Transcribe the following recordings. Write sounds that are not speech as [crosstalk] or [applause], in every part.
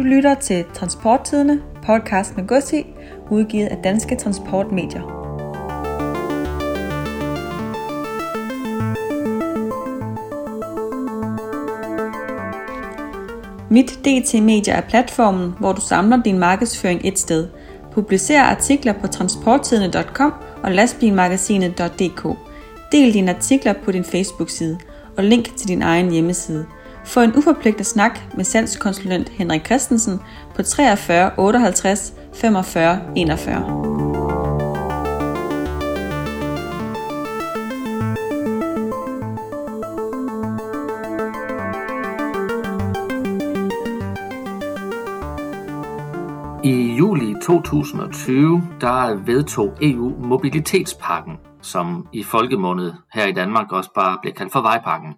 Du lytter til Transporttidene, podcast med Gussi, udgivet af Danske Transportmedier. Mit DT Media er platformen, hvor du samler din markedsføring et sted. Publicer artikler på transporttidene.com og lastbilmagasinet.dk. Del dine artikler på din Facebook-side og link til din egen hjemmeside – få en uforpligtet snak med salgskonsulent Henrik Christensen på 43 58 45 41. I juli 2020 der vedtog EU mobilitetspakken, som i folkemundet her i Danmark også bare bliver kaldt for vejpakken.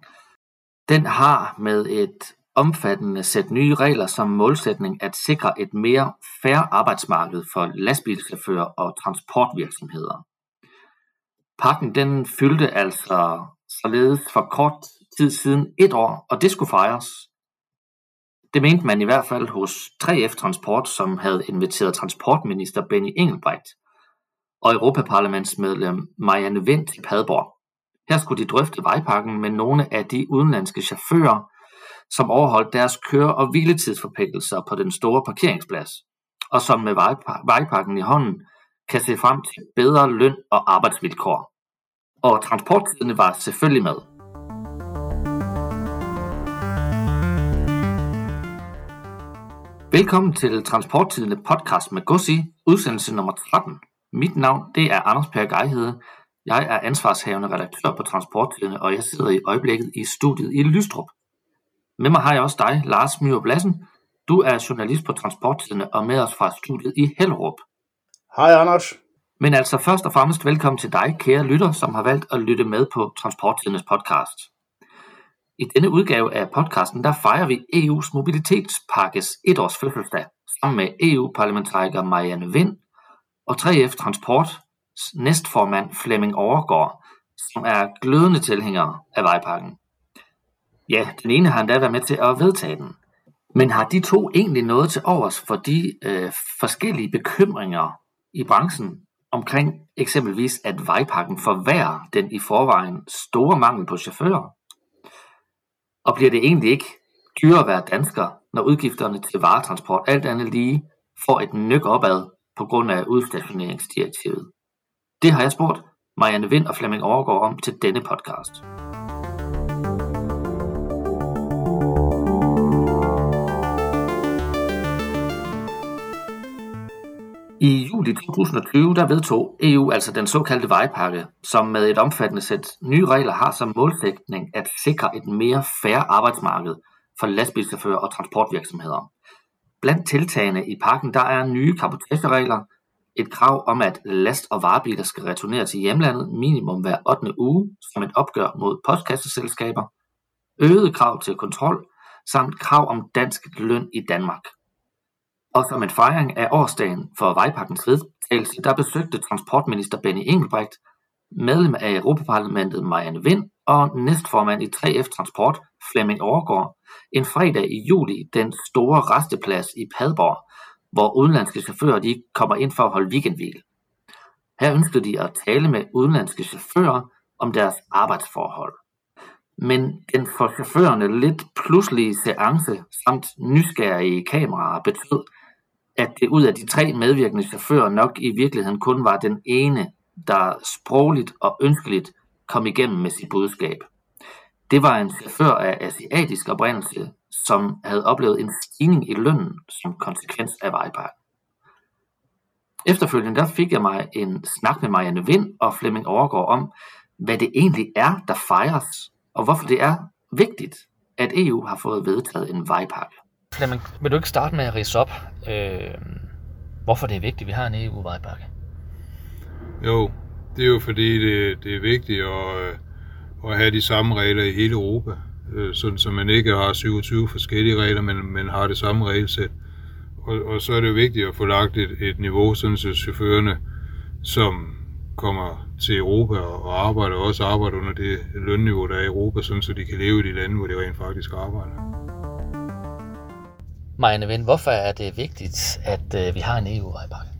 Den har med et omfattende sæt nye regler som målsætning at sikre et mere fair arbejdsmarked for lastbilchauffører og transportvirksomheder. Pakken den fyldte altså således for kort tid siden et år, og det skulle fejres. Det mente man i hvert fald hos 3F Transport, som havde inviteret transportminister Benny Engelbrecht og Europaparlamentsmedlem Marianne Vind i Padborg. Her skulle de drøfte vejpakken med nogle af de udenlandske chauffører, som overholdt deres køre- og hviletidsforpligtelser på den store parkeringsplads, og som med vejpakken i hånden kan se frem til bedre løn og arbejdsvilkår. Og transporttiderne var selvfølgelig med. Velkommen til Transporttidene podcast med Gussi, udsendelse nummer 13. Mit navn det er Anders Per Geihede, jeg er ansvarshavende redaktør på Transporttidene, og jeg sidder i øjeblikket i studiet i Lystrup. Med mig har jeg også dig, Lars Myhr Blassen. Du er journalist på Transporttidene og med os fra studiet i Hellerup. Hej Anders. Men altså først og fremmest velkommen til dig, kære lytter, som har valgt at lytte med på Transporttidernes podcast. I denne udgave af podcasten, der fejrer vi EU's mobilitetspakkes etårs fødselsdag, sammen med EU-parlamentariker Marianne Vind og 3F Transport næstformand Flemming Overgaard, som er glødende tilhænger af vejpakken. Ja, den ene har endda været med til at vedtage den. Men har de to egentlig noget til overs for de øh, forskellige bekymringer i branchen omkring eksempelvis, at vejpakken forværrer den i forvejen store mangel på chauffører? Og bliver det egentlig ikke dyrere at være dansker, når udgifterne til varetransport alt andet lige får et nyk opad på grund af udstationeringsdirektivet? Det har jeg spurgt Marianne Vind og Flemming Overgaard om til denne podcast. I juli 2020 der vedtog EU altså den såkaldte vejpakke, som med et omfattende sæt nye regler har som målsætning at sikre et mere færre arbejdsmarked for lastbilchauffører og transportvirksomheder. Blandt tiltagene i pakken der er nye kapotageregler, et krav om at last- og varebiler skal returnere til hjemlandet minimum hver 8. uge som et opgør mod postkasseselskaber, øget krav til kontrol samt krav om dansk løn i Danmark. Og som en fejring af årsdagen for vejpakkens vedtagelse, der besøgte transportminister Benny Engelbrecht, medlem af Europaparlamentet Marianne Vind og næstformand i 3F Transport Flemming Overgaard en fredag i juli den store resteplads i Padborg, hvor udenlandske chauffører de kommer ind for at holde weekendhvil. Her ønskede de at tale med udenlandske chauffører om deres arbejdsforhold. Men den for chaufførerne lidt pludselige seance samt nysgerrige kameraer betød, at det ud af de tre medvirkende chauffører nok i virkeligheden kun var den ene, der sprogligt og ønskeligt kom igennem med sit budskab. Det var en chauffør af asiatisk oprindelse, som havde oplevet en stigning i lønnen som konsekvens af vejpakken. Efterfølgende der fik jeg mig en snak med Marianne Vind og Flemming Overgaard om, hvad det egentlig er, der fejres, og hvorfor det er vigtigt, at EU har fået vedtaget en vejpakke. Flemming, vil du ikke starte med at rise op, øh, hvorfor det er vigtigt, at vi har en EU-vejpakke? Jo, det er jo fordi, det, det er vigtigt at, at have de samme regler i hele Europa øh, sådan så man ikke har 27 forskellige regler, men, men har det samme regelsæt. Og, og så er det jo vigtigt at få lagt et, et niveau, sådan så chaufførerne, som kommer til Europa og arbejder, også arbejder under det lønniveau, der er i Europa, sådan så de kan leve i de lande, hvor de rent faktisk arbejder. Marianne Vind, hvorfor er det vigtigt, at øh, vi har en EU-vejpakke?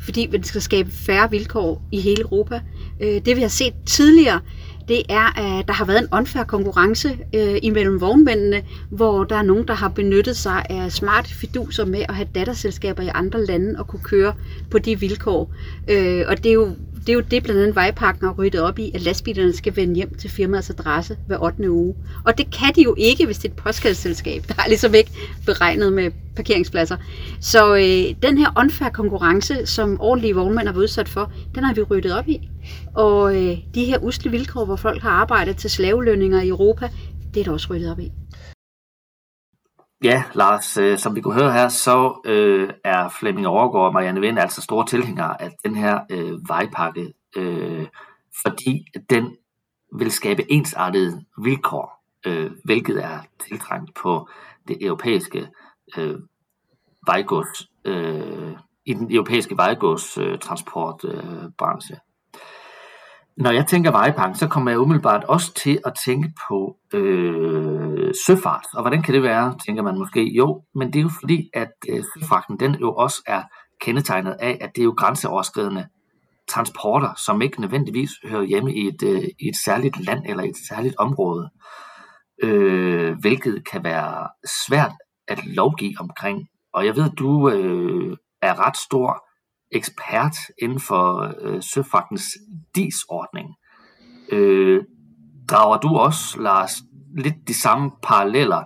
Fordi vi skal skabe færre vilkår i hele Europa. Øh, det vi har set tidligere, det er, at der har været en unfair konkurrence øh, imellem vognmændene, hvor der er nogen, der har benyttet sig af smart fiduser med at have datterselskaber i andre lande og kunne køre på de vilkår. Øh, og det er jo det er jo det, blandt andet vejpakken har ryddet op i, at lastbilerne skal vende hjem til firmaets adresse hver 8. uge. Og det kan de jo ikke, hvis det er et postkasseselskab. Der er ligesom ikke beregnet med parkeringspladser. Så øh, den her unfair konkurrence, som ordentlige vognmænd har været udsat for, den har vi ryddet op i. Og øh, de her usle vilkår, hvor folk har arbejdet til slavelønninger i Europa, det er der også ryddet op i. Ja, Lars, øh, som vi kunne høre her, så øh, er Flemming Overgaard og Marianne Vind altså store tilhængere af den her øh, vejpakke, øh, fordi den vil skabe ensartede vilkår, øh, hvilket er tiltrængt på det europæiske øh, vejgods, øh, i den europæiske vejgodstransportbranche. Øh, når jeg tænker vejpakken, så kommer jeg umiddelbart også til at tænke på øh, søfart. Og hvordan kan det være, tænker man måske? Jo, men det er jo fordi, at øh, søfarten den jo også er kendetegnet af, at det er jo grænseoverskridende transporter, som ikke nødvendigvis hører hjemme i et, øh, i et særligt land eller et særligt område, øh, hvilket kan være svært at lovgive omkring. Og jeg ved, du øh, er ret stor ekspert inden for øh, søfartens DIS-ordning. Øh, drager du også, Lars, lidt de samme paralleller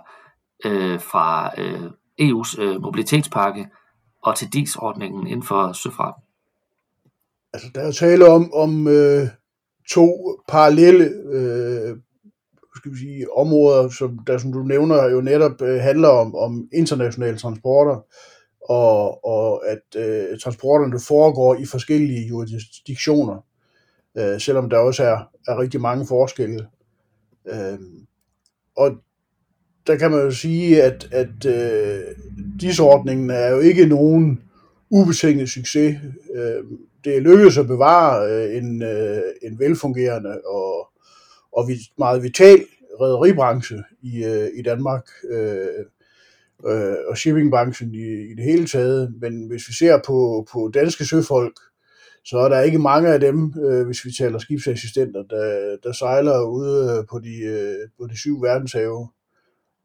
øh, fra øh, EU's øh, mobilitetspakke og til DIS-ordningen inden for søfarten? Altså, der er tale om, om øh, to parallelle øh, skal vi sige, områder, som, der, som du nævner, jo netop øh, handler om, om internationale transporter og, og at øh, transporterne foregår i forskellige jurisdiktioner, øh, selvom der også er, er rigtig mange forskelle. Øh, og der kan man jo sige, at, at øh, disordningen er jo ikke nogen ubetinget succes. Øh, det er lykkedes at bevare øh, en, øh, en velfungerende og, og meget vital rederibranche i, øh, i Danmark. Øh, øh, og shippingbranchen i, i det hele taget. Men hvis vi ser på, på danske søfolk, så er der ikke mange af dem, øh, hvis vi taler skibsassistenter, der, der sejler ude øh, på de, øh, på de syv verdenshave.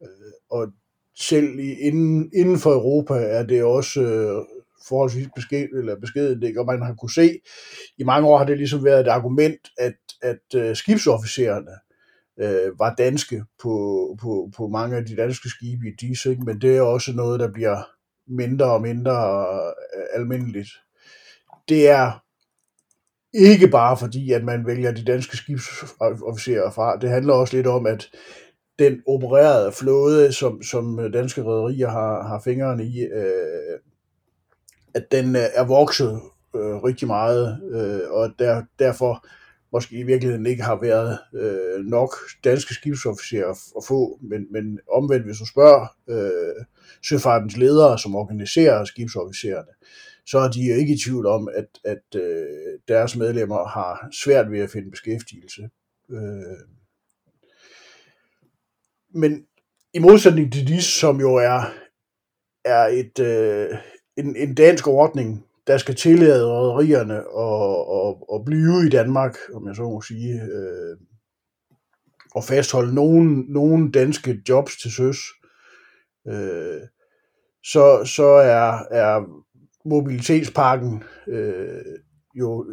Øh, og selv i, inden, inden for Europa er det også øh, forholdsvis besked, eller beskedet, og man har kunne se, i mange år har det ligesom været et argument, at, at øh, skibsofficererne øh, var danske på, på, på mange af de danske skibe i DIS, ikke? men det er også noget, der bliver mindre og mindre øh, almindeligt. Det er ikke bare fordi, at man vælger de danske skibsofficerer fra. Det handler også lidt om, at den opererede flåde, som, som danske rædderier har, har fingrene i, øh, at den øh, er vokset øh, rigtig meget, øh, og der, derfor måske i virkeligheden ikke har været øh, nok danske skibsofficerer at få, men, men omvendt, hvis du spørger øh, søfartens ledere, som organiserer skibsofficererne, så er de jo ikke i tvivl om, at, at øh, deres medlemmer har svært ved at finde beskæftigelse. Øh, men i modsætning til de, som jo er, er et, øh, en, en dansk ordning, der skal tillade rædderierne at, at, at blive i Danmark, om jeg så må sige, øh, og fastholde nogen, nogen danske jobs til søs, øh, så, så er, er mobilitetspakken øh, jo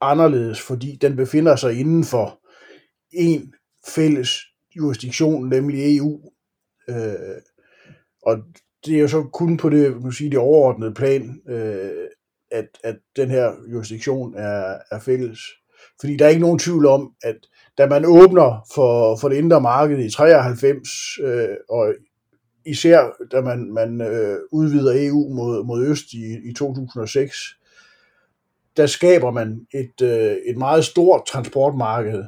anderledes, fordi den befinder sig inden for en fælles jurisdiktion, nemlig EU. Øh, og det er jo så kun på det, man sige, det overordnede plan, øh, at, at den her jurisdiktion er, er fælles. Fordi der er ikke nogen tvivl om, at da man åbner for, for det indre marked i 93, øh, og især da man, man øh, udvider EU mod, mod øst i, i 2006, der skaber man et, øh, et meget stort transportmarked,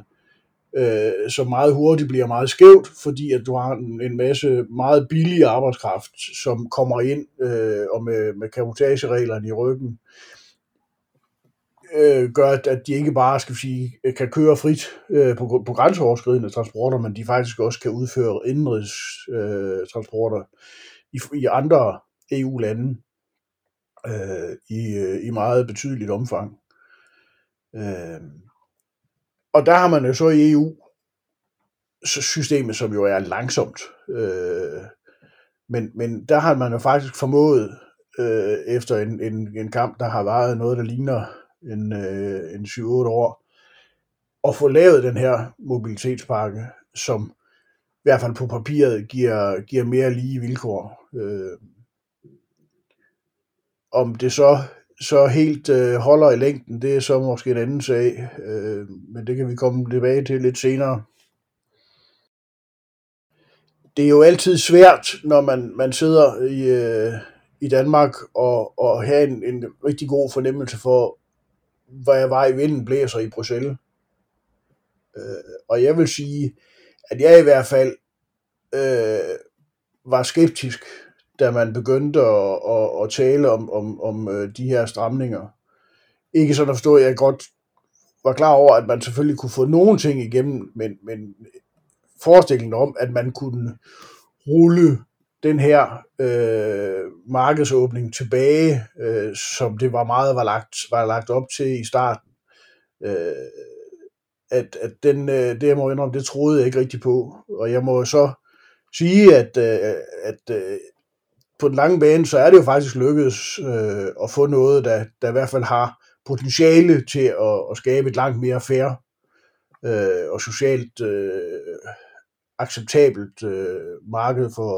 øh, som meget hurtigt bliver meget skævt, fordi at du har en, en masse meget billig arbejdskraft, som kommer ind øh, og med, med kapotagereglerne i ryggen, øh, gør, at de ikke bare skal sige, kan køre frit øh, på, på grænseoverskridende transporter, men de faktisk også kan udføre indrigs øh, transporter. i, i andre EU-lande øh, i, øh, i meget betydeligt omfang. Øh, og der har man jo så i EU systemet, som jo er langsomt. Øh, men, men der har man jo faktisk formået, øh, efter en, en, en kamp, der har varet noget, der ligner en, øh, en 7-8 år, at få lavet den her mobilitetspakke, som i hvert fald på papiret giver, giver mere lige vilkår. Øh, om det så, så helt øh, holder i længden, det er så måske en anden sag, øh, men det kan vi komme tilbage til lidt senere. Det er jo altid svært, når man, man sidder i, øh, i Danmark og, og have en, en rigtig god fornemmelse for, hvad vej vinden blæser i Bruxelles. Øh, og jeg vil sige, at jeg i hvert fald øh, var skeptisk da man begyndte at, at, at tale om, om, om øh, de her stramninger. Ikke sådan at forstå, at jeg godt var klar over, at man selvfølgelig kunne få nogle ting igennem, men, men forestillingen om, at man kunne rulle den her øh, markedsåbning tilbage, øh, som det var meget var lagt, var lagt op til i starten, øh, at, at den, øh, det jeg må indrømme, det troede jeg ikke rigtig på. Og jeg må så sige, at, øh, at øh, på den lange bane, så er det jo faktisk lykkedes øh, at få noget, der, der i hvert fald har potentiale til at, at skabe et langt mere fair øh, og socialt øh, acceptabelt øh, marked for,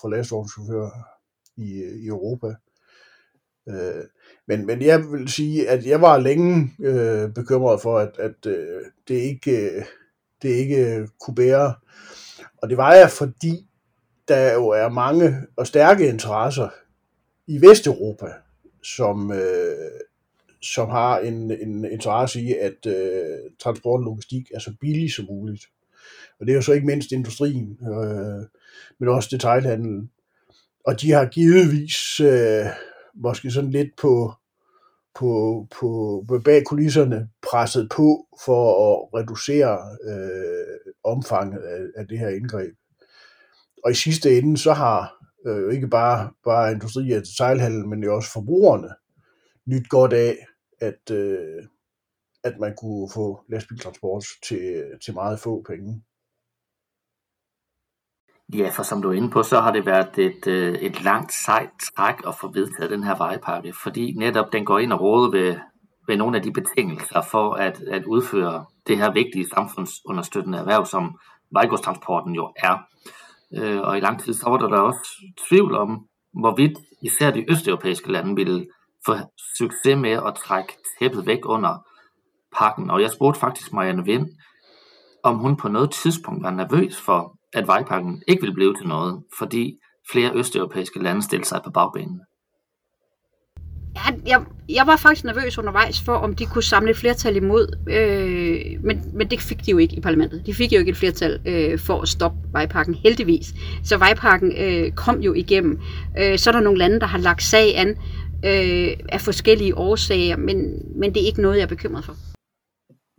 for lastvognschauffører i, i Europa. Øh, men, men jeg vil sige, at jeg var længe øh, bekymret for, at, at øh, det ikke øh, det ikke kunne bære. Og det var jeg, fordi der jo er mange og stærke interesser i Vesteuropa, som, øh, som har en, en interesse i, at øh, transport og logistik er så billig som muligt. Og det er jo så ikke mindst industrien, øh, men også detailhandlen. Og de har givetvis øh, måske sådan lidt på, på, på, på bag kulisserne presset på for at reducere øh, omfanget af, af det her indgreb og i sidste ende, så har øh, ikke bare, bare industri og detailhandel, men jo også forbrugerne nyt godt af, at, øh, at man kunne få lastbiltransport til, til meget få penge. Ja, for som du er inde på, så har det været et, øh, et langt sejt træk at få vedtaget den her vejpakke, fordi netop den går ind og råder ved, ved nogle af de betingelser for at, at udføre det her vigtige samfundsunderstøttende erhverv, som vejgodstransporten jo er. Øh, og i lang tid så var der da også tvivl om, hvorvidt især de østeuropæiske lande ville få succes med at trække tæppet væk under pakken. Og jeg spurgte faktisk Marianne Vind, om hun på noget tidspunkt var nervøs for, at vejpakken ikke ville blive til noget, fordi flere østeuropæiske lande stillede sig på bagbanen. Ja, jeg, jeg var faktisk nervøs undervejs for, om de kunne samle et flertal imod, øh, men, men det fik de jo ikke i parlamentet. De fik jo ikke et flertal øh, for at stoppe vejpakken, heldigvis. Så vejpakken øh, kom jo igennem. Øh, så er der nogle lande, der har lagt sag an øh, af forskellige årsager, men, men det er ikke noget, jeg er bekymret for.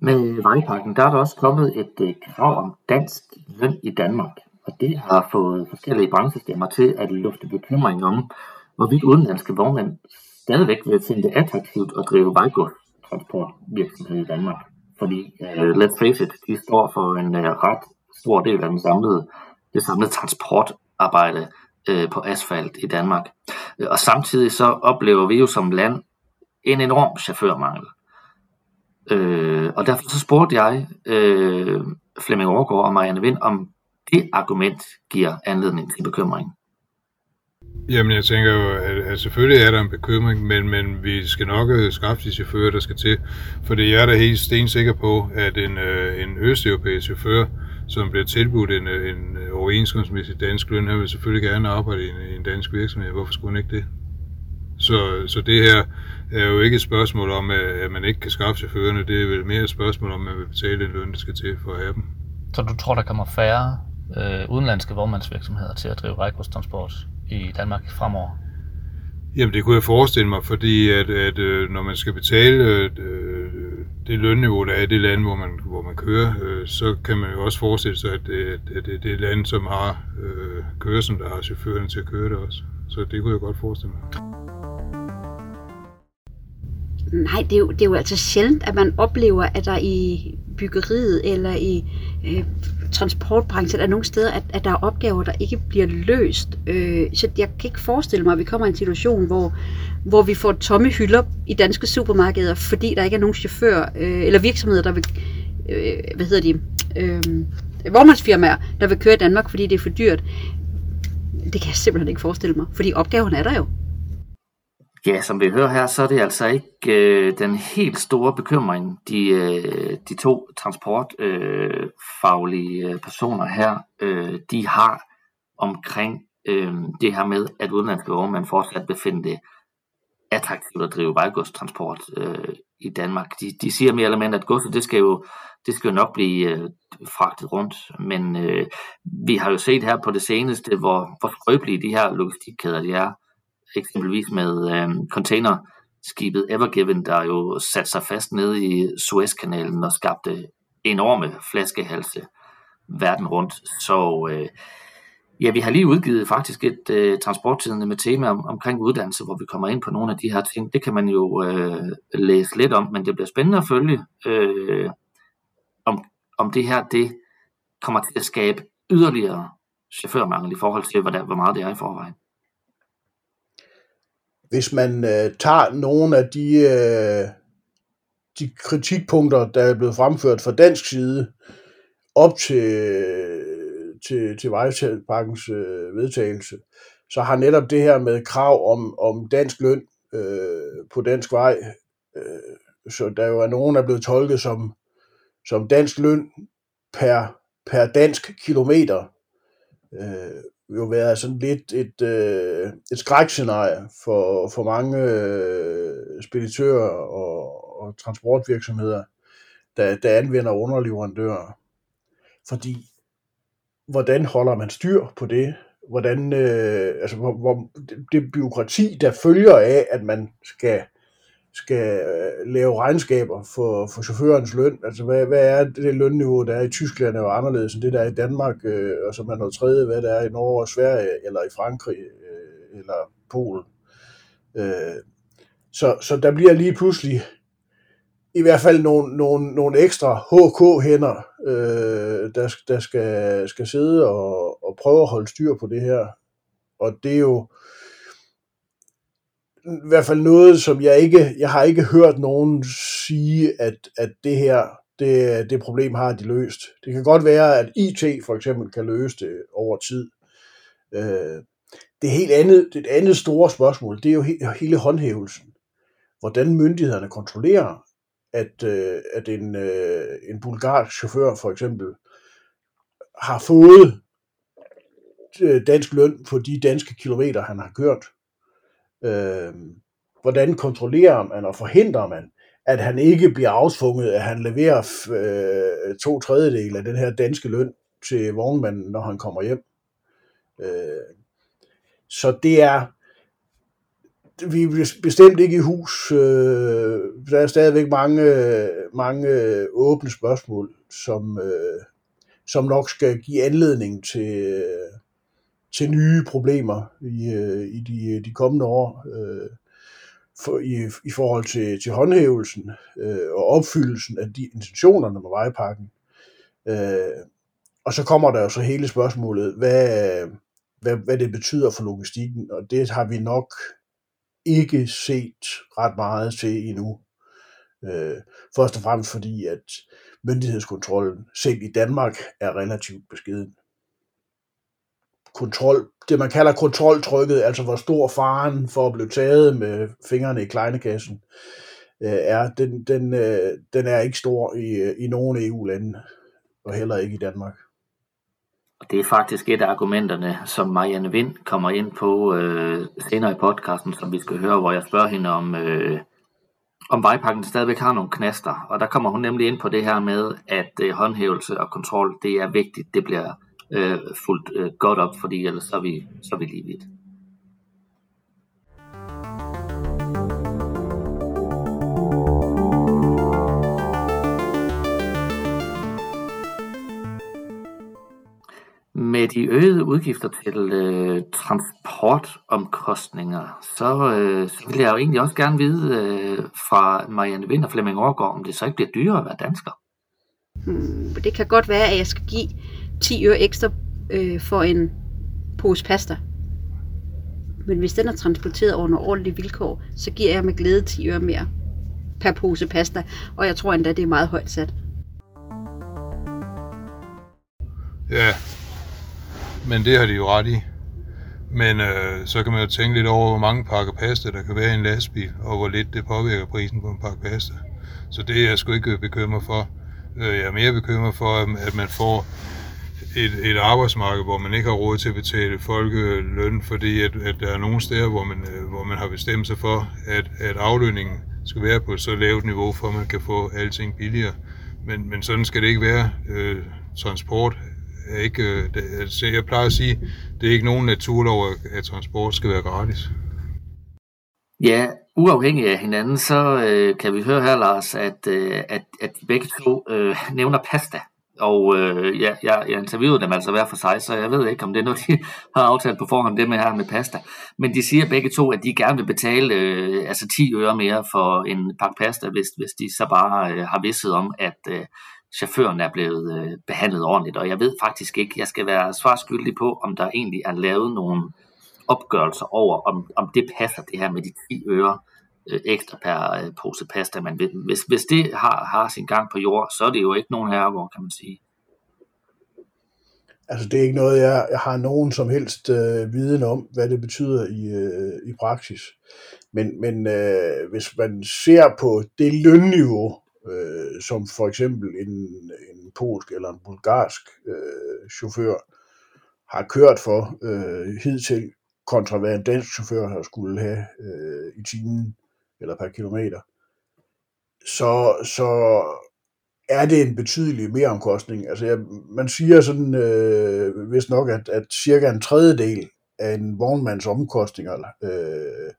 Med vejpakken, der er der også kommet et øh, krav om dansk løn i Danmark, og det har fået forskellige branchestemmer til at lufte bekymring om, hvorvidt udenlandske vognmænd stadigvæk vil finde det attraktivt at drive vejgodstransportvirksomhed i Danmark. Fordi, uh, let's face it, de står for en uh, ret stor del af den samlede, det samlede transportarbejde uh, på asfalt i Danmark. Uh, og samtidig så oplever vi jo som land en enorm chaufførmangel. Uh, og derfor så spurgte jeg uh, Flemming Overgaard og Marianne Vind, om det argument giver anledning til bekymring. Jamen, jeg tænker jo, at, at selvfølgelig er der en bekymring, men, men vi skal nok øh, skaffe de chauffører, der skal til. For det er da helt stensikker på, at en, øh, en østeuropæisk chauffør, som bliver tilbudt en, øh, en øh, overenskomstmæssig dansk løn, han vil selvfølgelig gerne arbejde i en, i en dansk virksomhed. Hvorfor skulle han ikke det? Så, så det her er jo ikke et spørgsmål om, at man ikke kan skaffe chaufførerne. Det er vel mere et spørgsmål om, at man vil betale den løn, der skal til for at have dem. Så du tror, der kommer færre øh, udenlandske vognmandsvirksomheder til at drive vejgodstransport i Danmark fremover? Jamen det kunne jeg forestille mig, fordi at, at øh, når man skal betale øh, det lønniveau, der er i det land, hvor man, hvor man kører, øh, så kan man jo også forestille sig, at det, at det, det er land, som har øh, der har chaufføren til at køre det også. Så det kunne jeg godt forestille mig. Nej, det er, jo, det er jo altså sjældent, at man oplever, at der i byggeriet eller i øh, transportbranchen er nogle steder, at, at der er opgaver, der ikke bliver løst. Øh, så jeg kan ikke forestille mig, at vi kommer i en situation, hvor, hvor vi får tomme hylder i danske supermarkeder, fordi der ikke er nogen chauffør øh, eller virksomheder, der vil, øh, hvad hedder de, øh, vognmandsfirmaer, der vil køre i Danmark, fordi det er for dyrt. Det kan jeg simpelthen ikke forestille mig, fordi opgaven er der jo. Ja, som vi hører her, så er det altså ikke øh, den helt store bekymring, de, øh, de to transportfaglige øh, øh, personer her, øh, de har omkring øh, det her med, at udenlandske vognmænd fortsat vil finde det attraktivt at drive vejgodstransport øh, i Danmark. De, de siger mere eller mindre, at godset det skal jo, det skal jo nok blive øh, fragtet rundt, men øh, vi har jo set her på det seneste, hvor, hvor skrøbelige de her logistikkæder de er, eksempelvis med øh, containerskibet Evergiven, der jo satte sig fast nede i Suezkanalen og skabte enorme flaskehalse verden rundt. Så øh, ja, vi har lige udgivet faktisk et øh, transporttidende med tema om, omkring uddannelse, hvor vi kommer ind på nogle af de her ting. Det kan man jo øh, læse lidt om, men det bliver spændende at følge, øh, om, om det her det kommer til at skabe yderligere chaufførmangel i forhold til, hvor, hvor meget det er i forvejen hvis man øh, tager nogle af de, øh, de kritikpunkter, der er blevet fremført fra dansk side, op til, til, til vejpakkens øh, vedtagelse, så har netop det her med krav om, om dansk løn øh, på dansk vej, øh, så der jo er nogen, der er blevet tolket som, som dansk løn per, per dansk kilometer, øh, jo været sådan lidt et, øh, et skrækscenarie for, for mange øh, speditører og, og transportvirksomheder, der, der anvender underleverandører. Fordi, hvordan holder man styr på det? Hvordan, øh, altså, hvor, hvor, det, det byråkrati, der følger af, at man skal skal øh, lave regnskaber for, for chaufførens løn. Altså, hvad, hvad er det lønniveau, der er i Tyskland, er jo anderledes end det, der er i Danmark, øh, og som er noget tredje, hvad der er i Norge og Sverige, eller i Frankrig, øh, eller Polen. Øh, så, så der bliver lige pludselig i hvert fald nogle, nogle, nogle ekstra HK-hænder, øh, der, der skal, skal sidde og, og prøve at holde styr på det her. Og det er jo, øh, i hvert fald noget, som jeg ikke, jeg har ikke hørt nogen sige, at, at det her, det, det problem har de løst. Det kan godt være, at IT for eksempel kan løse det over tid. Øh, det helt andet, det andet store spørgsmål, det er jo he, hele håndhævelsen. Hvordan myndighederne kontrollerer, at, øh, at en, øh, en bulgarsk chauffør for eksempel har fået øh, dansk løn for de danske kilometer, han har kørt. Øh, hvordan kontrollerer man og forhindrer man, at han ikke bliver afsvunget, at han leverer øh, to tredjedel af den her danske løn til vognmanden, når han kommer hjem. Øh, så det er, vi er bestemt ikke i hus. Øh, der er stadigvæk mange, mange åbne spørgsmål, som, øh, som nok skal give anledning til, til nye problemer i, øh, i de, øh, de kommende år øh, for, i, i forhold til, til håndhævelsen øh, og opfyldelsen af de intentionerne med vejpakken. Øh, og så kommer der jo så hele spørgsmålet, hvad, hvad, hvad det betyder for logistikken, og det har vi nok ikke set ret meget til endnu. Øh, først og fremmest fordi, at myndighedskontrollen selv i Danmark er relativt beskeden kontrol, det man kalder kontroltrykket, altså hvor stor faren for at blive taget med fingrene i kleinekassen øh, er, den, den, øh, den er ikke stor i, øh, i nogen EU-lande, og heller ikke i Danmark. Det er faktisk et af argumenterne, som Marianne Vind kommer ind på øh, senere i podcasten, som vi skal høre, hvor jeg spørger hende om, øh, om vejpakken stadigvæk har nogle knaster. Og der kommer hun nemlig ind på det her med, at øh, håndhævelse og kontrol, det er vigtigt. Det bliver øh, fuldt øh, godt op, fordi ellers så er vi, så er vi lige vidt. Med de øgede udgifter til øh, transportomkostninger, så, øh, så vil jeg jo egentlig også gerne vide øh, fra Marianne Vind og Flemming Overgaard, om det så ikke bliver dyrere at være dansker. Hmm, det kan godt være, at jeg skal give 10 øre ekstra øh, for en pose pasta. Men hvis den er transporteret under ordentlige vilkår, så giver jeg med glæde 10 øre mere per pose pasta. Og jeg tror endda, det er meget højt sat. Ja, men det har de jo ret i. Men øh, så kan man jo tænke lidt over, hvor mange pakker pasta der kan være i en lastbil, og hvor lidt det påvirker prisen på en pakke pasta. Så det er jeg sgu ikke bekymret for. Øh, jeg er mere bekymret for, at man får et, et arbejdsmarked, hvor man ikke har råd til at betale folkeløn, fordi at, at der er nogle steder, hvor man, øh, hvor man har bestemt sig for, at, at aflønningen skal være på et så lavt niveau, for at man kan få alting billigere. Men, men sådan skal det ikke være. Øh, transport er ikke, øh, det, altså jeg plejer at sige, det er ikke nogen naturlov, at transport skal være gratis. Ja, uafhængig af hinanden, så øh, kan vi høre her, Lars, at, øh, at, at begge to øh, nævner pasta. Og øh, ja, jeg, jeg interviewede dem altså hver for sig, så jeg ved ikke, om det er noget, [laughs] de har aftalt på forhånd, det med her med pasta. Men de siger begge to, at de gerne vil betale øh, altså 10 øre mere for en pakke pasta, hvis, hvis de så bare øh, har vidsthed om, at øh, chaufføren er blevet øh, behandlet ordentligt. Og jeg ved faktisk ikke, jeg skal være svarskyldig på, om der egentlig er lavet nogle opgørelser over, om, om det passer det her med de 10 øre øh, ekstra per øh, pose pasta. Men hvis, hvis det har, har sin gang på jord, så er det jo ikke nogen herregård, kan man sige. Altså det er ikke noget, jeg, jeg har nogen som helst øh, viden om, hvad det betyder i, øh, i praksis. Men, men øh, hvis man ser på det lønniveau, øh, som for eksempel en, en polsk eller en bulgarsk øh, chauffør har kørt for øh, hidtil, kontra hvad en dansk chauffør har skulle have øh, i timen eller per kilometer, så, så er det en betydelig meromkostning. Altså, jeg, man siger sådan, øh, hvis nok, at, at cirka en tredjedel af en vognmands omkostninger, øh,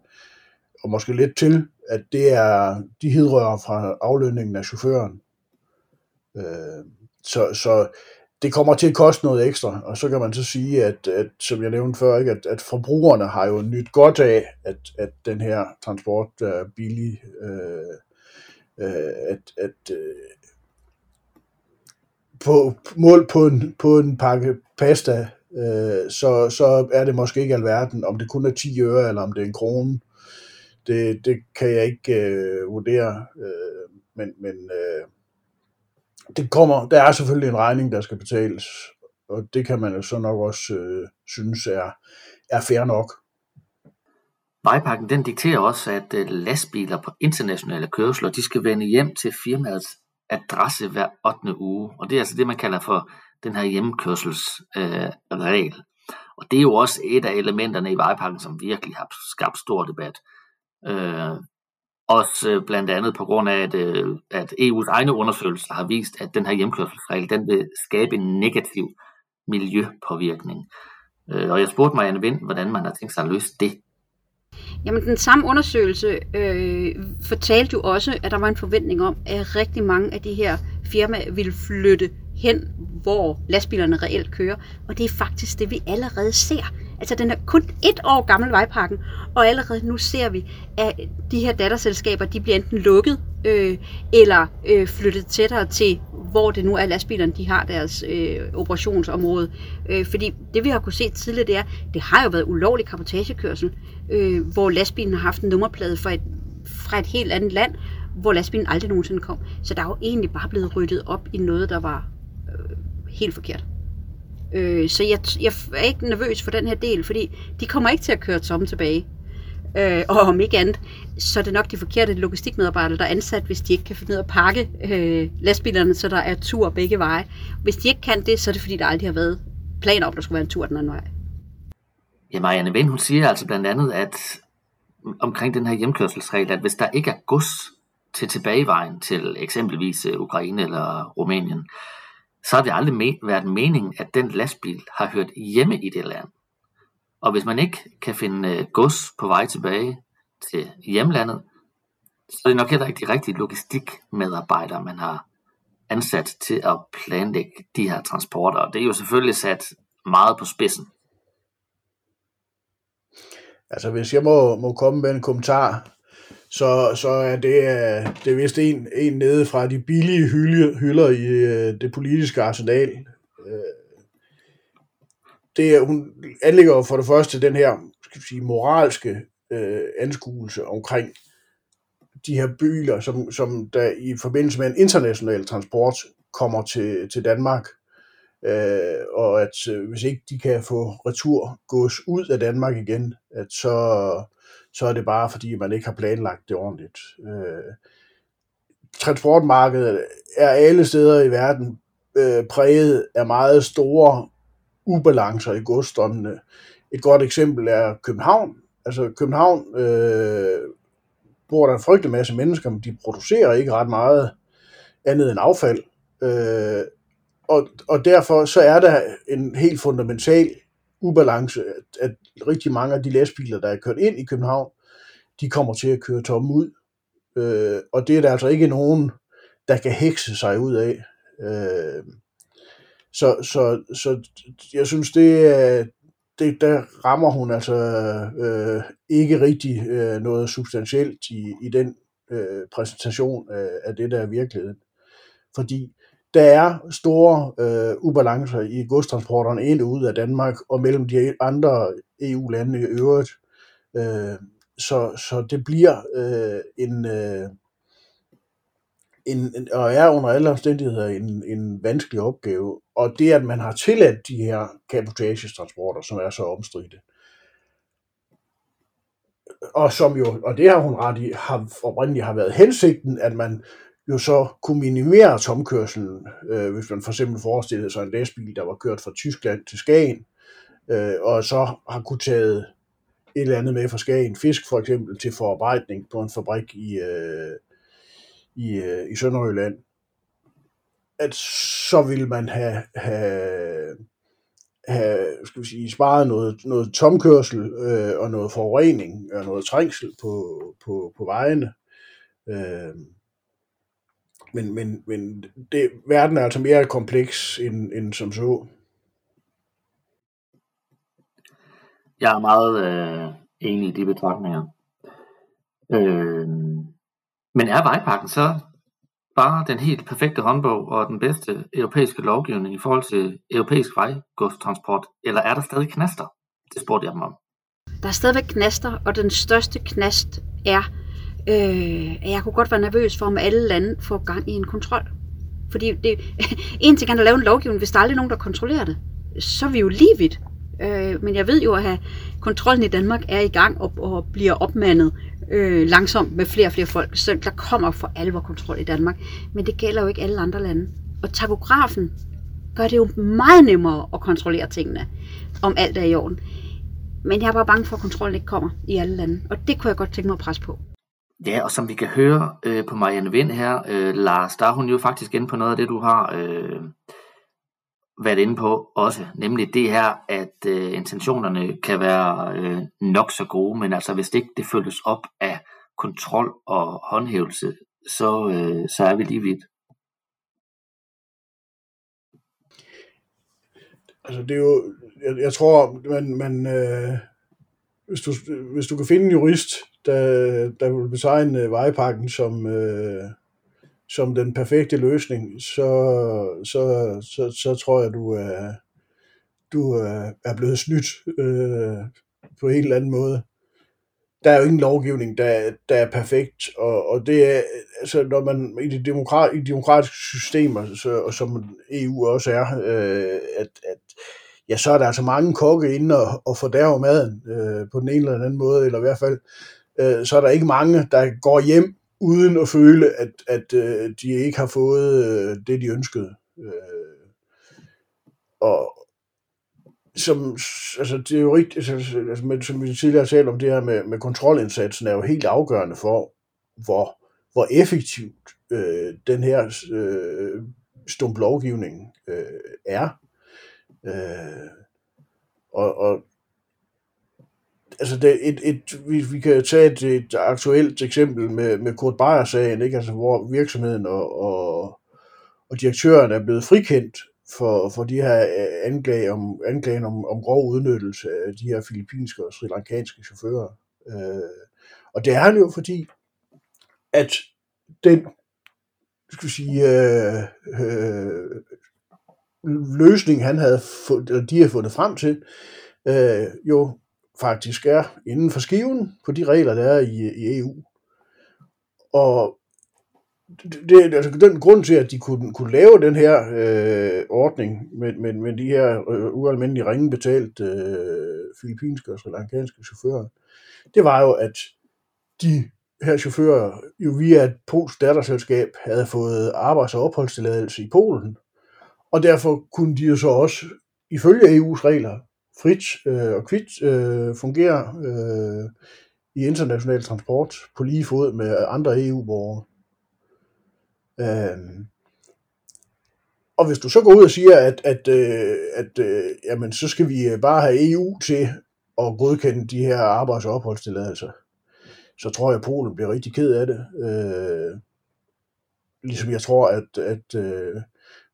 og måske lidt til, at det er, de hidrører fra aflønningen af chaufføren. Øh, så, så det kommer til at koste noget ekstra, og så kan man så sige, at, at som jeg nævnte før, ikke, at, at forbrugerne har jo nyt godt af, at, at den her transport er billig, øh, øh, at, at øh, på mål på en, på en pakke pasta, øh, så, så er det måske ikke alverden, om det kun er 10 øre, eller om det er en krone. Det, det kan jeg ikke øh, vurdere, øh, men, men øh, det kommer, der er selvfølgelig en regning, der skal betales, og det kan man jo så nok også øh, synes er, er fair nok. Vejpakken den dikterer også, at øh, lastbiler på internationale kørsler, de skal vende hjem til firmaets adresse hver 8. uge. Og det er altså det, man kalder for den her hjemkørselsregel. Øh, og det er jo også et af elementerne i vejpakken, som virkelig har skabt stor debat. Øh, også øh, blandt andet på grund af, at, øh, at EU's egne undersøgelser har vist, at den her hjemkørselsregel den vil skabe en negativ miljøpåvirkning. Øh, og jeg spurgte mig, Vind, hvordan man har tænkt sig at løse det. Jamen, den samme undersøgelse øh, fortalte jo også, at der var en forventning om, at rigtig mange af de her firmaer ville flytte hen, hvor lastbilerne reelt kører. Og det er faktisk det, vi allerede ser. Altså, den er kun et år gammel vejpakken, og allerede nu ser vi, at de her datterselskaber, de bliver enten lukket, øh, eller øh, flyttet tættere til, hvor det nu er lastbilerne, de har deres øh, operationsområde. Øh, fordi det, vi har kunne se tidligere, det er, det har jo været ulovlig kapotagekørsel, øh, hvor lastbilen har haft en nummerplade fra et, fra et helt andet land, hvor lastbilen aldrig nogensinde kom. Så der er jo egentlig bare blevet ryddet op i noget, der var helt forkert. Øh, så jeg, jeg er ikke nervøs for den her del, fordi de kommer ikke til at køre tomme tilbage. Øh, og om ikke andet, så er det nok de forkerte logistikmedarbejdere, der er ansat, hvis de ikke kan finde ud af at pakke øh, lastbilerne, så der er tur begge veje. Hvis de ikke kan det, så er det fordi, der aldrig har været planer om, at der skulle være en tur den anden vej. Ja, Marianne Vind, hun siger altså blandt andet, at omkring den her hjemkørselsregel, at hvis der ikke er gods til tilbagevejen til eksempelvis øh, Ukraine eller Rumænien, så har det aldrig me- været meningen, at den lastbil har hørt hjemme i det land. Og hvis man ikke kan finde øh, gods på vej tilbage til hjemlandet, så er det nok heller ikke de rigtige logistikmedarbejdere, man har ansat til at planlægge de her transporter. Og det er jo selvfølgelig sat meget på spidsen. Altså, hvis jeg må, må komme med en kommentar, så, så er det, øh, det er vist en, en nede fra de billige hylde, hylder i øh, det politiske arsenal. Øh, det hun anlægger for det første den her skal vi sige, moralske øh, anskuelse omkring de her biler, som, som der i forbindelse med en international transport kommer til, til Danmark, øh, og at øh, hvis ikke de kan få retur gås ud af Danmark igen, at så, så er det bare fordi, man ikke har planlagt det ordentligt. Øh, transportmarkedet er alle steder i verden øh, præget af meget store ubalancer i godstrømmene. Et godt eksempel er København. Altså København øh, bor der en frygtelig masse mennesker, men de producerer ikke ret meget andet end affald. Øh, og, og derfor så er der en helt fundamental ubalance, at, at rigtig mange af de lastbiler, der er kørt ind i København, de kommer til at køre tomme ud. Øh, og det er der altså ikke nogen, der kan hekse sig ud af. Øh, så, så, så jeg synes, det, det, der rammer hun altså øh, ikke rigtig øh, noget substantielt i, i den øh, præsentation af, af det, der er virkeligheden. Fordi der er store øh, ubalancer i godstransporterne ind og ud af Danmark og mellem de andre EU-lande i øvrigt. Øh, så, så det bliver øh, en, øh, en, en, og er under alle omstændigheder en, en vanskelig opgave. Og det, at man har tilladt de her kapotagestransporter, som er så omstridte, og som jo, og det har hun ret i, har oprindeligt har været hensigten, at man jo så kunne minimere tomkørselen, øh, hvis man for eksempel forestillede sig en lastbil, der var kørt fra Tyskland til Skagen, øh, og så har kunne taget et eller andet med fra Skagen, fisk for eksempel, til forarbejdning på en fabrik i, øh, i, øh, i Sønderjylland, at så vil man have, have, have skal vi sige, sparet noget, noget tomkørsel øh, og noget forurening og noget trængsel på, på, på vejene. Øh, men, men, men det, verden er altså mere kompleks end, end som så. Jeg er meget øh, enig i de betragtninger. Øh, men er vejpakken så bare den helt perfekte håndbog og den bedste europæiske lovgivning i forhold til europæisk vejgodstransport, eller er der stadig knaster? Det spurgte jeg dem om. Der er stadigvæk knaster, og den største knast er, øh, at jeg kunne godt være nervøs for, om alle lande får gang i en kontrol. Fordi det, [laughs] en ting er at lave en lovgivning, hvis der er aldrig nogen, der kontrollerer det, så er vi jo lige vidt. Øh, men jeg ved jo, at kontrollen i Danmark er i gang og, og bliver opmandet øh, langsomt med flere og flere folk. Så der kommer for alvor kontrol i Danmark. Men det gælder jo ikke alle andre lande. Og takografen gør det jo meget nemmere at kontrollere tingene, om alt er i orden. Men jeg er bare bange for, at kontrollen ikke kommer i alle lande. Og det kunne jeg godt tænke mig at presse på. Ja, og som vi kan høre øh, på Marianne Vind her, øh, Lars, der er hun jo faktisk inde på noget af det, du har øh, været inde på også, nemlig det her, at øh, intentionerne kan være øh, nok så gode, men altså hvis det ikke det følges op af kontrol og håndhævelse, så, øh, så er vi lige vidt. Altså det er jo, jeg, jeg tror, man, man øh, hvis, du, hvis du kan finde en jurist, der, der vil betegne vejpakken som, øh, som den perfekte løsning, så, så, så, så tror jeg, du er, du er blevet snydt øh, på en eller anden måde. Der er jo ingen lovgivning, der, der er perfekt, og, og det er, altså, når man i de, demokrat, i de demokratiske systemer, så, og som EU også er, øh, at, at ja, så er der altså mange kokke inde og, og fordærver maden øh, på den ene eller anden måde, eller i hvert fald, øh, så er der ikke mange, der går hjem uden at føle, at, at øh, de ikke har fået øh, det, de ønskede. Øh, og som, altså, det er jo rigtigt, altså, altså, altså med, som vi tidligere har talt om, det her med, med kontrolindsatsen er jo helt afgørende for, hvor, hvor effektivt øh, den her øh, stump lovgivning øh, er. Øh, og, og altså det, et, et, vi, vi kan tage et, et aktuelt eksempel med, med Kurt Beyer-sagen, ikke? Altså, hvor virksomheden og, og, og direktøren er blevet frikendt for, for de her øh, anklager om, anklagen om, om grov udnyttelse af de her filippinske og sri lankanske chauffører. Øh, og det er han jo, fordi at den skal sige, øh, øh, løsning, han havde fundet, de har fundet frem til, øh, jo faktisk er inden for skiven på de regler, der er i, i EU. Og det, altså den grund til, at de kunne, kunne lave den her øh, ordning med, med, med de her øh, ualmindelige ringe betalt øh, filippinske og sri lankanske chauffører, det var jo, at de her chauffører jo via et polsk datterselskab havde fået arbejds- og opholdstilladelse i Polen, og derfor kunne de jo så også ifølge EU's regler frit øh, og kvit øh, fungerer øh, i international transport på lige fod med andre EU-borgere. Øh, og hvis du så går ud og siger, at, at, øh, at øh, jamen, så skal vi øh, bare have EU til at godkende de her arbejds- og opholdstilladelser, så tror jeg, at Polen bliver rigtig ked af det. Øh, ligesom jeg tror, at, at øh,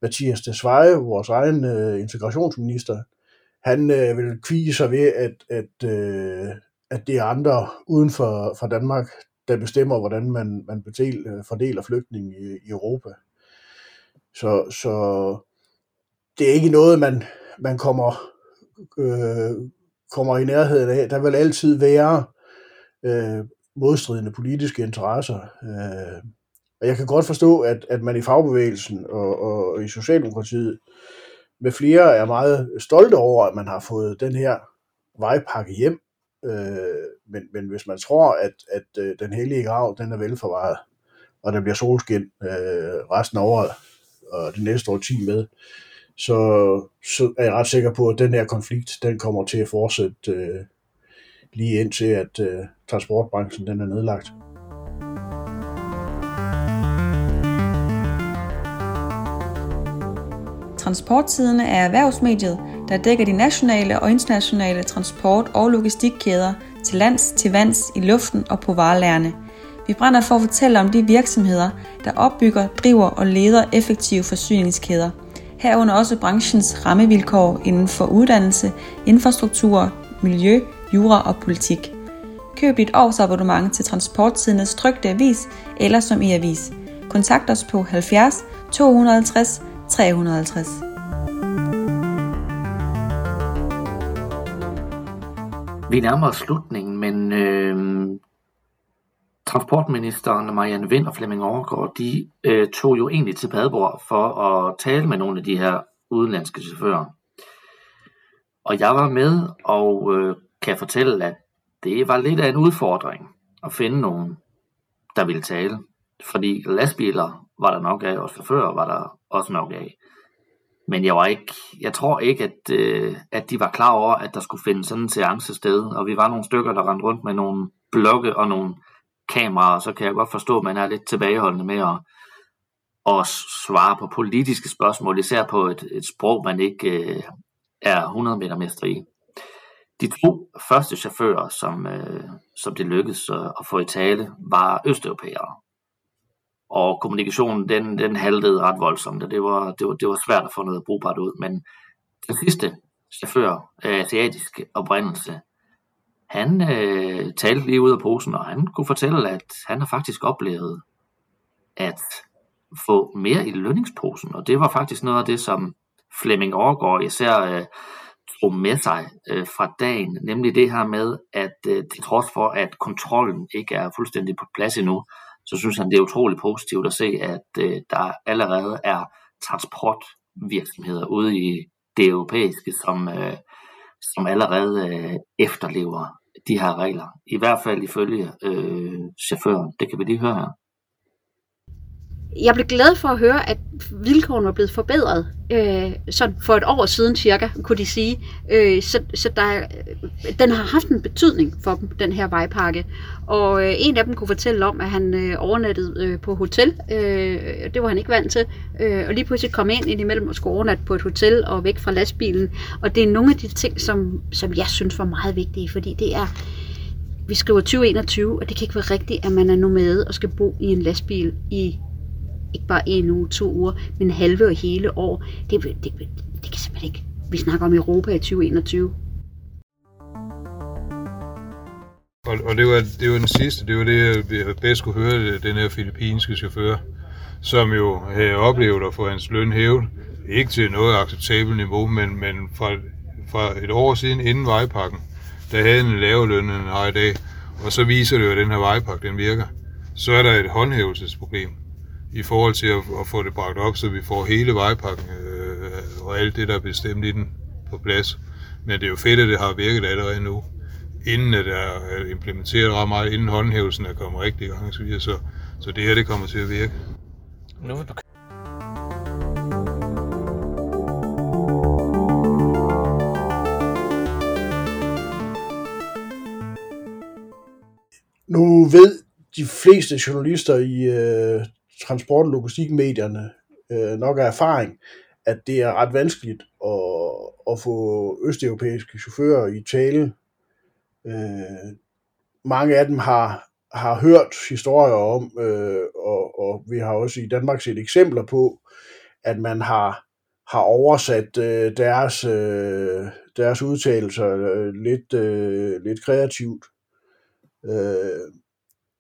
Mathias Desveje, vores egen øh, integrationsminister, han øh, vil kvige sig ved, at, at, øh, at det er andre uden for, for Danmark, der bestemmer, hvordan man, man betel, øh, fordeler flygtninge i, i Europa. Så, så det er ikke noget, man, man kommer, øh, kommer i nærheden af. Der vil altid være øh, modstridende politiske interesser. Øh, og jeg kan godt forstå, at, at man i fagbevægelsen og, og i Socialdemokratiet med flere er meget stolte over, at man har fået den her vejpakke hjem. Øh, men, men hvis man tror, at, at øh, den hellige grav den er velforvaret, og der bliver solskin øh, resten af året og det næste år 10 med, så, så er jeg ret sikker på, at den her konflikt, den kommer til at fortsætte øh, lige indtil, at øh, transportbranchen den er nedlagt. Transportsiden er erhvervsmediet, der dækker de nationale og internationale transport- og logistikkæder til lands, til vands, i luften og på varelærerne. Vi brænder for at fortælle om de virksomheder, der opbygger, driver og leder effektive forsyningskæder. Herunder også branchens rammevilkår inden for uddannelse, infrastruktur, miljø, jura og politik. Køb dit årsabonnement til Transporttidens trygte avis eller som e-avis. Kontakt os på 70 250 350. Vi nærmer os slutningen, men øh, transportministeren Marianne Vind og Flemming Overgaard, de øh, tog jo egentlig til Padborg for at tale med nogle af de her udenlandske chauffører. Og jeg var med og øh, kan fortælle, at det var lidt af en udfordring at finde nogen, der ville tale. Fordi lastbiler var der nok af, og chauffører var der også nok af. Men jeg var ikke, jeg tror ikke, at, øh, at de var klar over, at der skulle finde sådan en seance sted. Og vi var nogle stykker, der rendte rundt med nogle blokke og nogle kameraer, så kan jeg godt forstå, at man er lidt tilbageholdende med at, at svare på politiske spørgsmål, især på et, et sprog, man ikke øh, er 100 meter mester i. De to første chauffører, som, øh, som det lykkedes at få i tale, var østeuropæere og kommunikationen den, den haltede ret voldsomt, og det var, det, var, det var svært at få noget brugbart ud. Men den sidste chauffør af asiatisk oprindelse, han øh, talte lige ud af posen, og han kunne fortælle, at han har faktisk oplevet at få mere i lønningsposen, og det var faktisk noget af det, som Flemming Overgaard især øh, tog med sig øh, fra dagen, nemlig det her med, at øh, til trods for, at kontrollen ikke er fuldstændig på plads endnu, så synes han, det er utroligt positivt at se, at øh, der allerede er transportvirksomheder ude i det europæiske, som, øh, som allerede øh, efterlever de her regler. I hvert fald ifølge øh, chaufføren. Det kan vi lige høre her jeg blev glad for at høre, at vilkårene var blevet forbedret. Øh, sådan for et år siden cirka, kunne de sige. Øh, så så der, øh, den har haft en betydning for dem, den her vejpakke. Og øh, en af dem kunne fortælle om, at han øh, overnattede øh, på hotel. Øh, det var han ikke vant til. Øh, og lige pludselig kom ind indimellem og skulle overnatte på et hotel og væk fra lastbilen. Og det er nogle af de ting, som, som jeg synes var meget vigtige, fordi det er vi skriver 2021, og det kan ikke være rigtigt, at man er nomade og skal bo i en lastbil i ikke bare en uge, to uger, men halve og hele år. Det, det, det, det kan simpelthen ikke. Vi snakker om Europa i 2021. Og, og det, var, det var den sidste, det var det, jeg bedst kunne høre, den her filippinske chauffør, som jo havde oplevet at få hans løn hævet. Ikke til noget acceptabelt niveau, men, men fra, fra et år siden inden vejpakken, der havde en lavere løn, end han har i dag. Og så viser det jo, at den her vejpakke, den virker. Så er der et håndhævelsesproblem i forhold til at, at få det bragt op, så vi får hele vejpakken øh, og alt det, der er bestemt i den på plads. Men det er jo fedt, at det har virket allerede nu inden det er implementeret ret meget, inden håndhævelsen er kommet rigtig i gang, så, videre, så, så det her det kommer til at virke. Nu vil du Nu ved de fleste journalister i øh, transport- og logistikmedierne øh, nok af erfaring, at det er ret vanskeligt at, at få østeuropæiske chauffører i tale Øh, mange af dem har, har hørt historier om, øh, og, og vi har også i Danmark set eksempler på, at man har, har oversat øh, deres, øh, deres udtalelser øh, lidt, øh, lidt kreativt. Øh,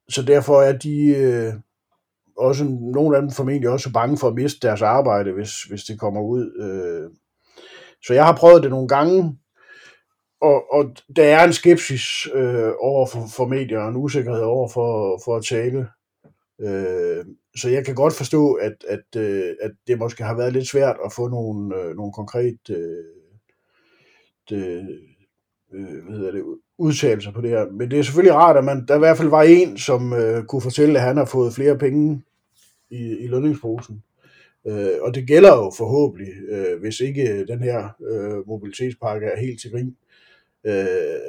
så derfor er de øh, også, nogle af dem formentlig også bange for at miste deres arbejde, hvis, hvis det kommer ud. Øh. Så jeg har prøvet det nogle gange, og, og der er en skepsis øh, over for, for medier og en usikkerhed over for, for at tale. Øh, så jeg kan godt forstå, at, at, øh, at det måske har været lidt svært at få nogle, øh, nogle konkrete øh, det, øh, hvad hedder det, udtalelser på det her. Men det er selvfølgelig rart, at man, der i hvert fald var en, som øh, kunne fortælle, at han har fået flere penge i, i lønningsposen. Øh, og det gælder jo forhåbentlig, øh, hvis ikke øh, den her øh, mobilitetspakke er helt til grin, øh,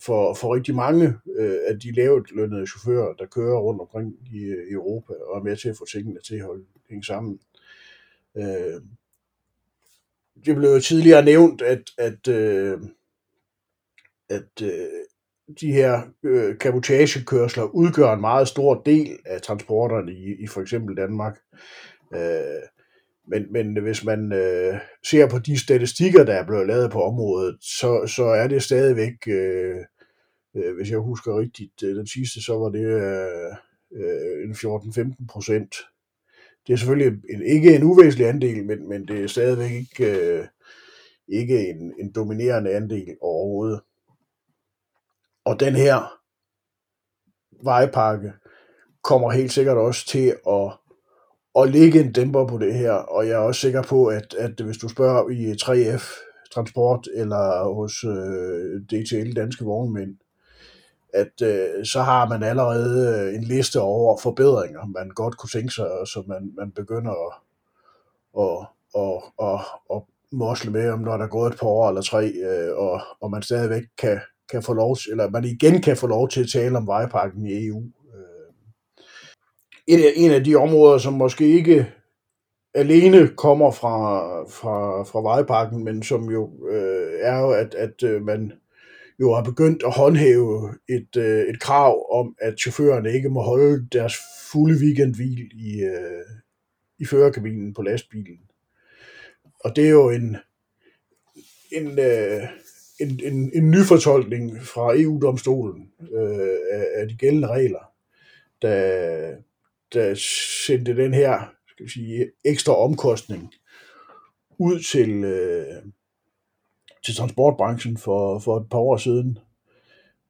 for, for rigtig mange øh, af de lavt lønnede chauffører, der kører rundt omkring i, i Europa og er med til at få tingene til at holde hænge sammen. Øh, det blev jo tidligere nævnt, at, at, øh, at øh, de her øh, kabotagekørsler udgør en meget stor del af transporterne i, i for eksempel Danmark. Øh, men, men hvis man øh, ser på de statistikker, der er blevet lavet på området, så, så er det stadigvæk, øh, øh, hvis jeg husker rigtigt, øh, den sidste, så var det øh, øh en 14-15 procent. Det er selvfølgelig en, ikke en uvæsentlig andel, men, men det er stadigvæk ikke, øh, ikke en, en dominerende andel overhovedet. Og den her vejpakke kommer helt sikkert også til at at ligge en dæmper på det her, og jeg er også sikker på, at, at hvis du spørger i 3F Transport eller hos øh, DTL Danske Vognmænd, at øh, så har man allerede øh, en liste over forbedringer, man godt kunne tænke sig, så man, man begynder at, at, at, at, at mosle med, om når der er gået et par år eller tre, øh, og, og man stadigvæk kan, kan få lov eller man igen kan få lov til at tale om vejpakken i EU øh, Et af, en af de områder, som måske ikke alene kommer fra, fra, fra vejpakken, men som jo øh, er jo, at, at øh, man jo har begyndt at håndhæve et, øh, et krav om, at chaufførerne ikke må holde deres fulde weekendhvil i, øh, i førerkabinen på lastbilen. Og det er jo en, en, øh, en, en, en nyfortolkning fra EU-domstolen øh, af, af de gældende regler, der, der sendte den her skal vi sige, ekstra omkostning ud til, øh, til transportbranchen for, for et par år siden.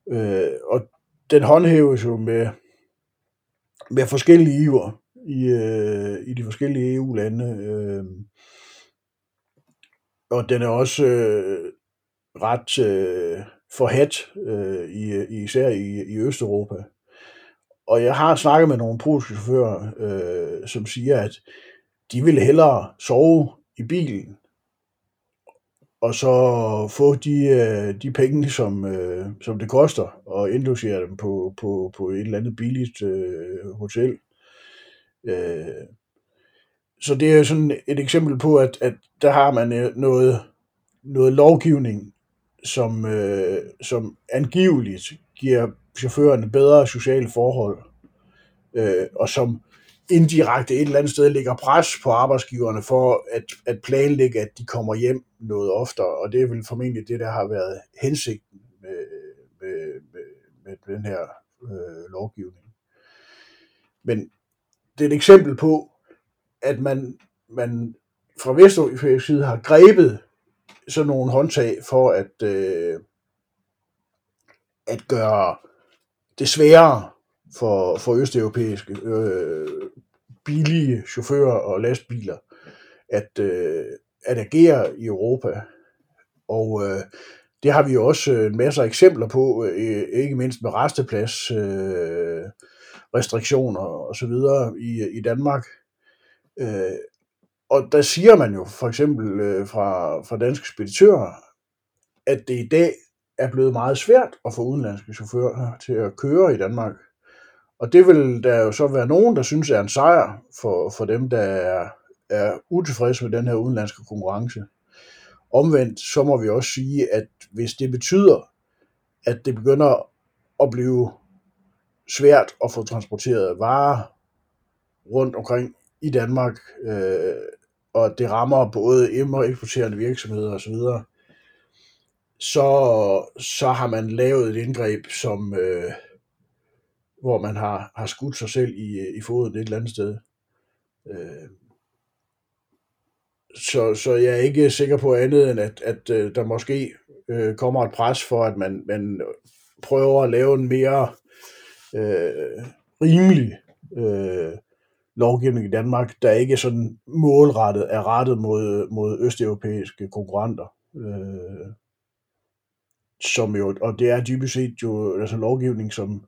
Øh, og den håndhæves jo med, med forskellige iver i, øh, i de forskellige EU-lande. Øh, og den er også øh, ret øh, forhat, øh, i, især i, i Østeuropa. Og jeg har snakket med nogle polske chauffører, øh, som siger, at de ville hellere sove i bilen, og så få de, øh, de penge, som, øh, som det koster, og indlogere dem på, på, på et eller andet billigt øh, hotel. Øh, så det er sådan et eksempel på, at, at der har man øh, noget, noget lovgivning, som, øh, som angiveligt giver chaufførerne bedre sociale forhold, øh, og som indirekte et eller andet sted lægger pres på arbejdsgiverne for at, at planlægge, at de kommer hjem noget oftere, og det er vel formentlig det, der har været hensigten med, med, med, med den her øh, lovgivning. Men det er et eksempel på, at man, man fra Vesteuropæisk side har grebet sådan nogle håndtag for at, øh, at gøre det sværere for, for østeuropæiske øh, billige chauffører og lastbiler at, øh, at agere i Europa. Og øh, det har vi jo også øh, en masse eksempler på, øh, ikke mindst med resteplads øh, restriktioner og så videre i, i Danmark. Øh, og der siger man jo for eksempel øh, fra, fra danske speditører, at det i dag er blevet meget svært at få udenlandske chauffører til at køre i Danmark. Og det vil der jo så være nogen, der synes er en sejr for, for dem, der er, er utilfredse med den her udenlandske konkurrence. Omvendt så må vi også sige, at hvis det betyder, at det begynder at blive svært at få transporteret varer rundt omkring i Danmark, øh, og det rammer både im- og eksporterende virksomheder osv., så, så har man lavet et indgreb, som, øh, hvor man har, har skudt sig selv i, øh, i foden et eller andet sted. Øh, så, så jeg er ikke sikker på andet end, at, at øh, der måske øh, kommer et pres for, at man, man prøver at lave en mere øh, rimelig øh, lovgivning i Danmark, der ikke er sådan målrettet er rettet mod, mod østeuropæiske konkurrenter. Øh, som jo, og det er dybest set jo altså lovgivning, som,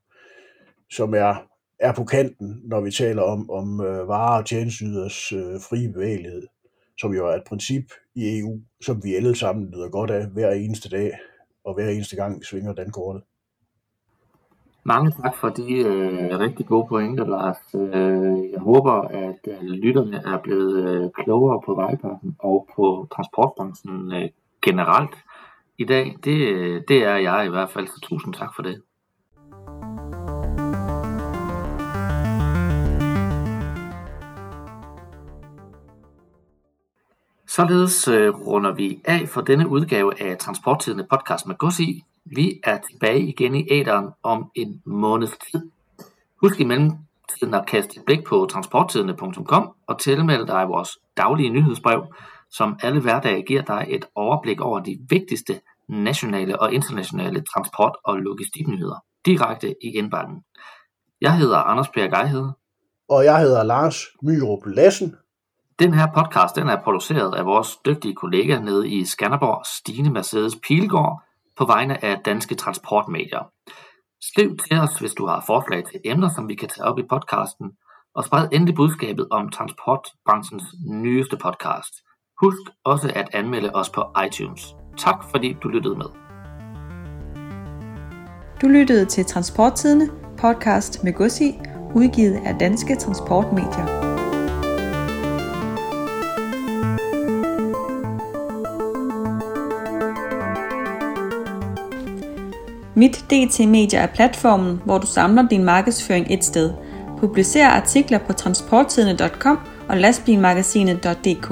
som er, er på kanten, når vi taler om, om øh, varer og tjenestyders øh, frie bevægelighed, som jo er et princip i EU, som vi alle sammen nyder godt af hver eneste dag, og hver eneste gang vi svinger den kortet. Mange tak for de øh, rigtig gode pointer, Lars. Øh, jeg håber, at øh, lytterne er blevet øh, klogere på vejpakken og på transportbranchen øh, generelt i dag. Det, øh, det er jeg i hvert fald, så tusind tak for det. Således øh, runder vi af for denne udgave af Transporttidende podcast med Gods i. Vi er tilbage igen i æderen om en måneds tid. Husk i mellemtiden at kaste et blik på transporttidende.com og tilmelde dig vores daglige nyhedsbrev, som alle hverdage giver dig et overblik over de vigtigste nationale og internationale transport- og logistiknyheder direkte i indbakken. Jeg hedder Anders Per Geihede. Og jeg hedder Lars Myrup Lassen. Den her podcast den er produceret af vores dygtige kollega nede i Skanderborg, Stine Mercedes Pilgaard, på vegne af Danske Transportmedier. Skriv til os, hvis du har forslag til emner, som vi kan tage op i podcasten, og spred endelig budskabet om transportbranchens nyeste podcast. Husk også at anmelde os på iTunes. Tak fordi du lyttede med. Du lyttede til Transporttidene, podcast med Gussi, udgivet af Danske Transportmedier. Mit DT Media er platformen, hvor du samler din markedsføring et sted. Publicer artikler på transporttidene.com og lastbilmagasinet.dk.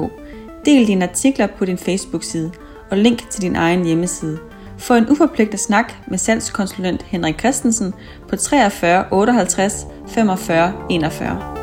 Del dine artikler på din Facebook-side og link til din egen hjemmeside. Få en uforpligtet snak med salgskonsulent Henrik Christensen på 43 58 45 41.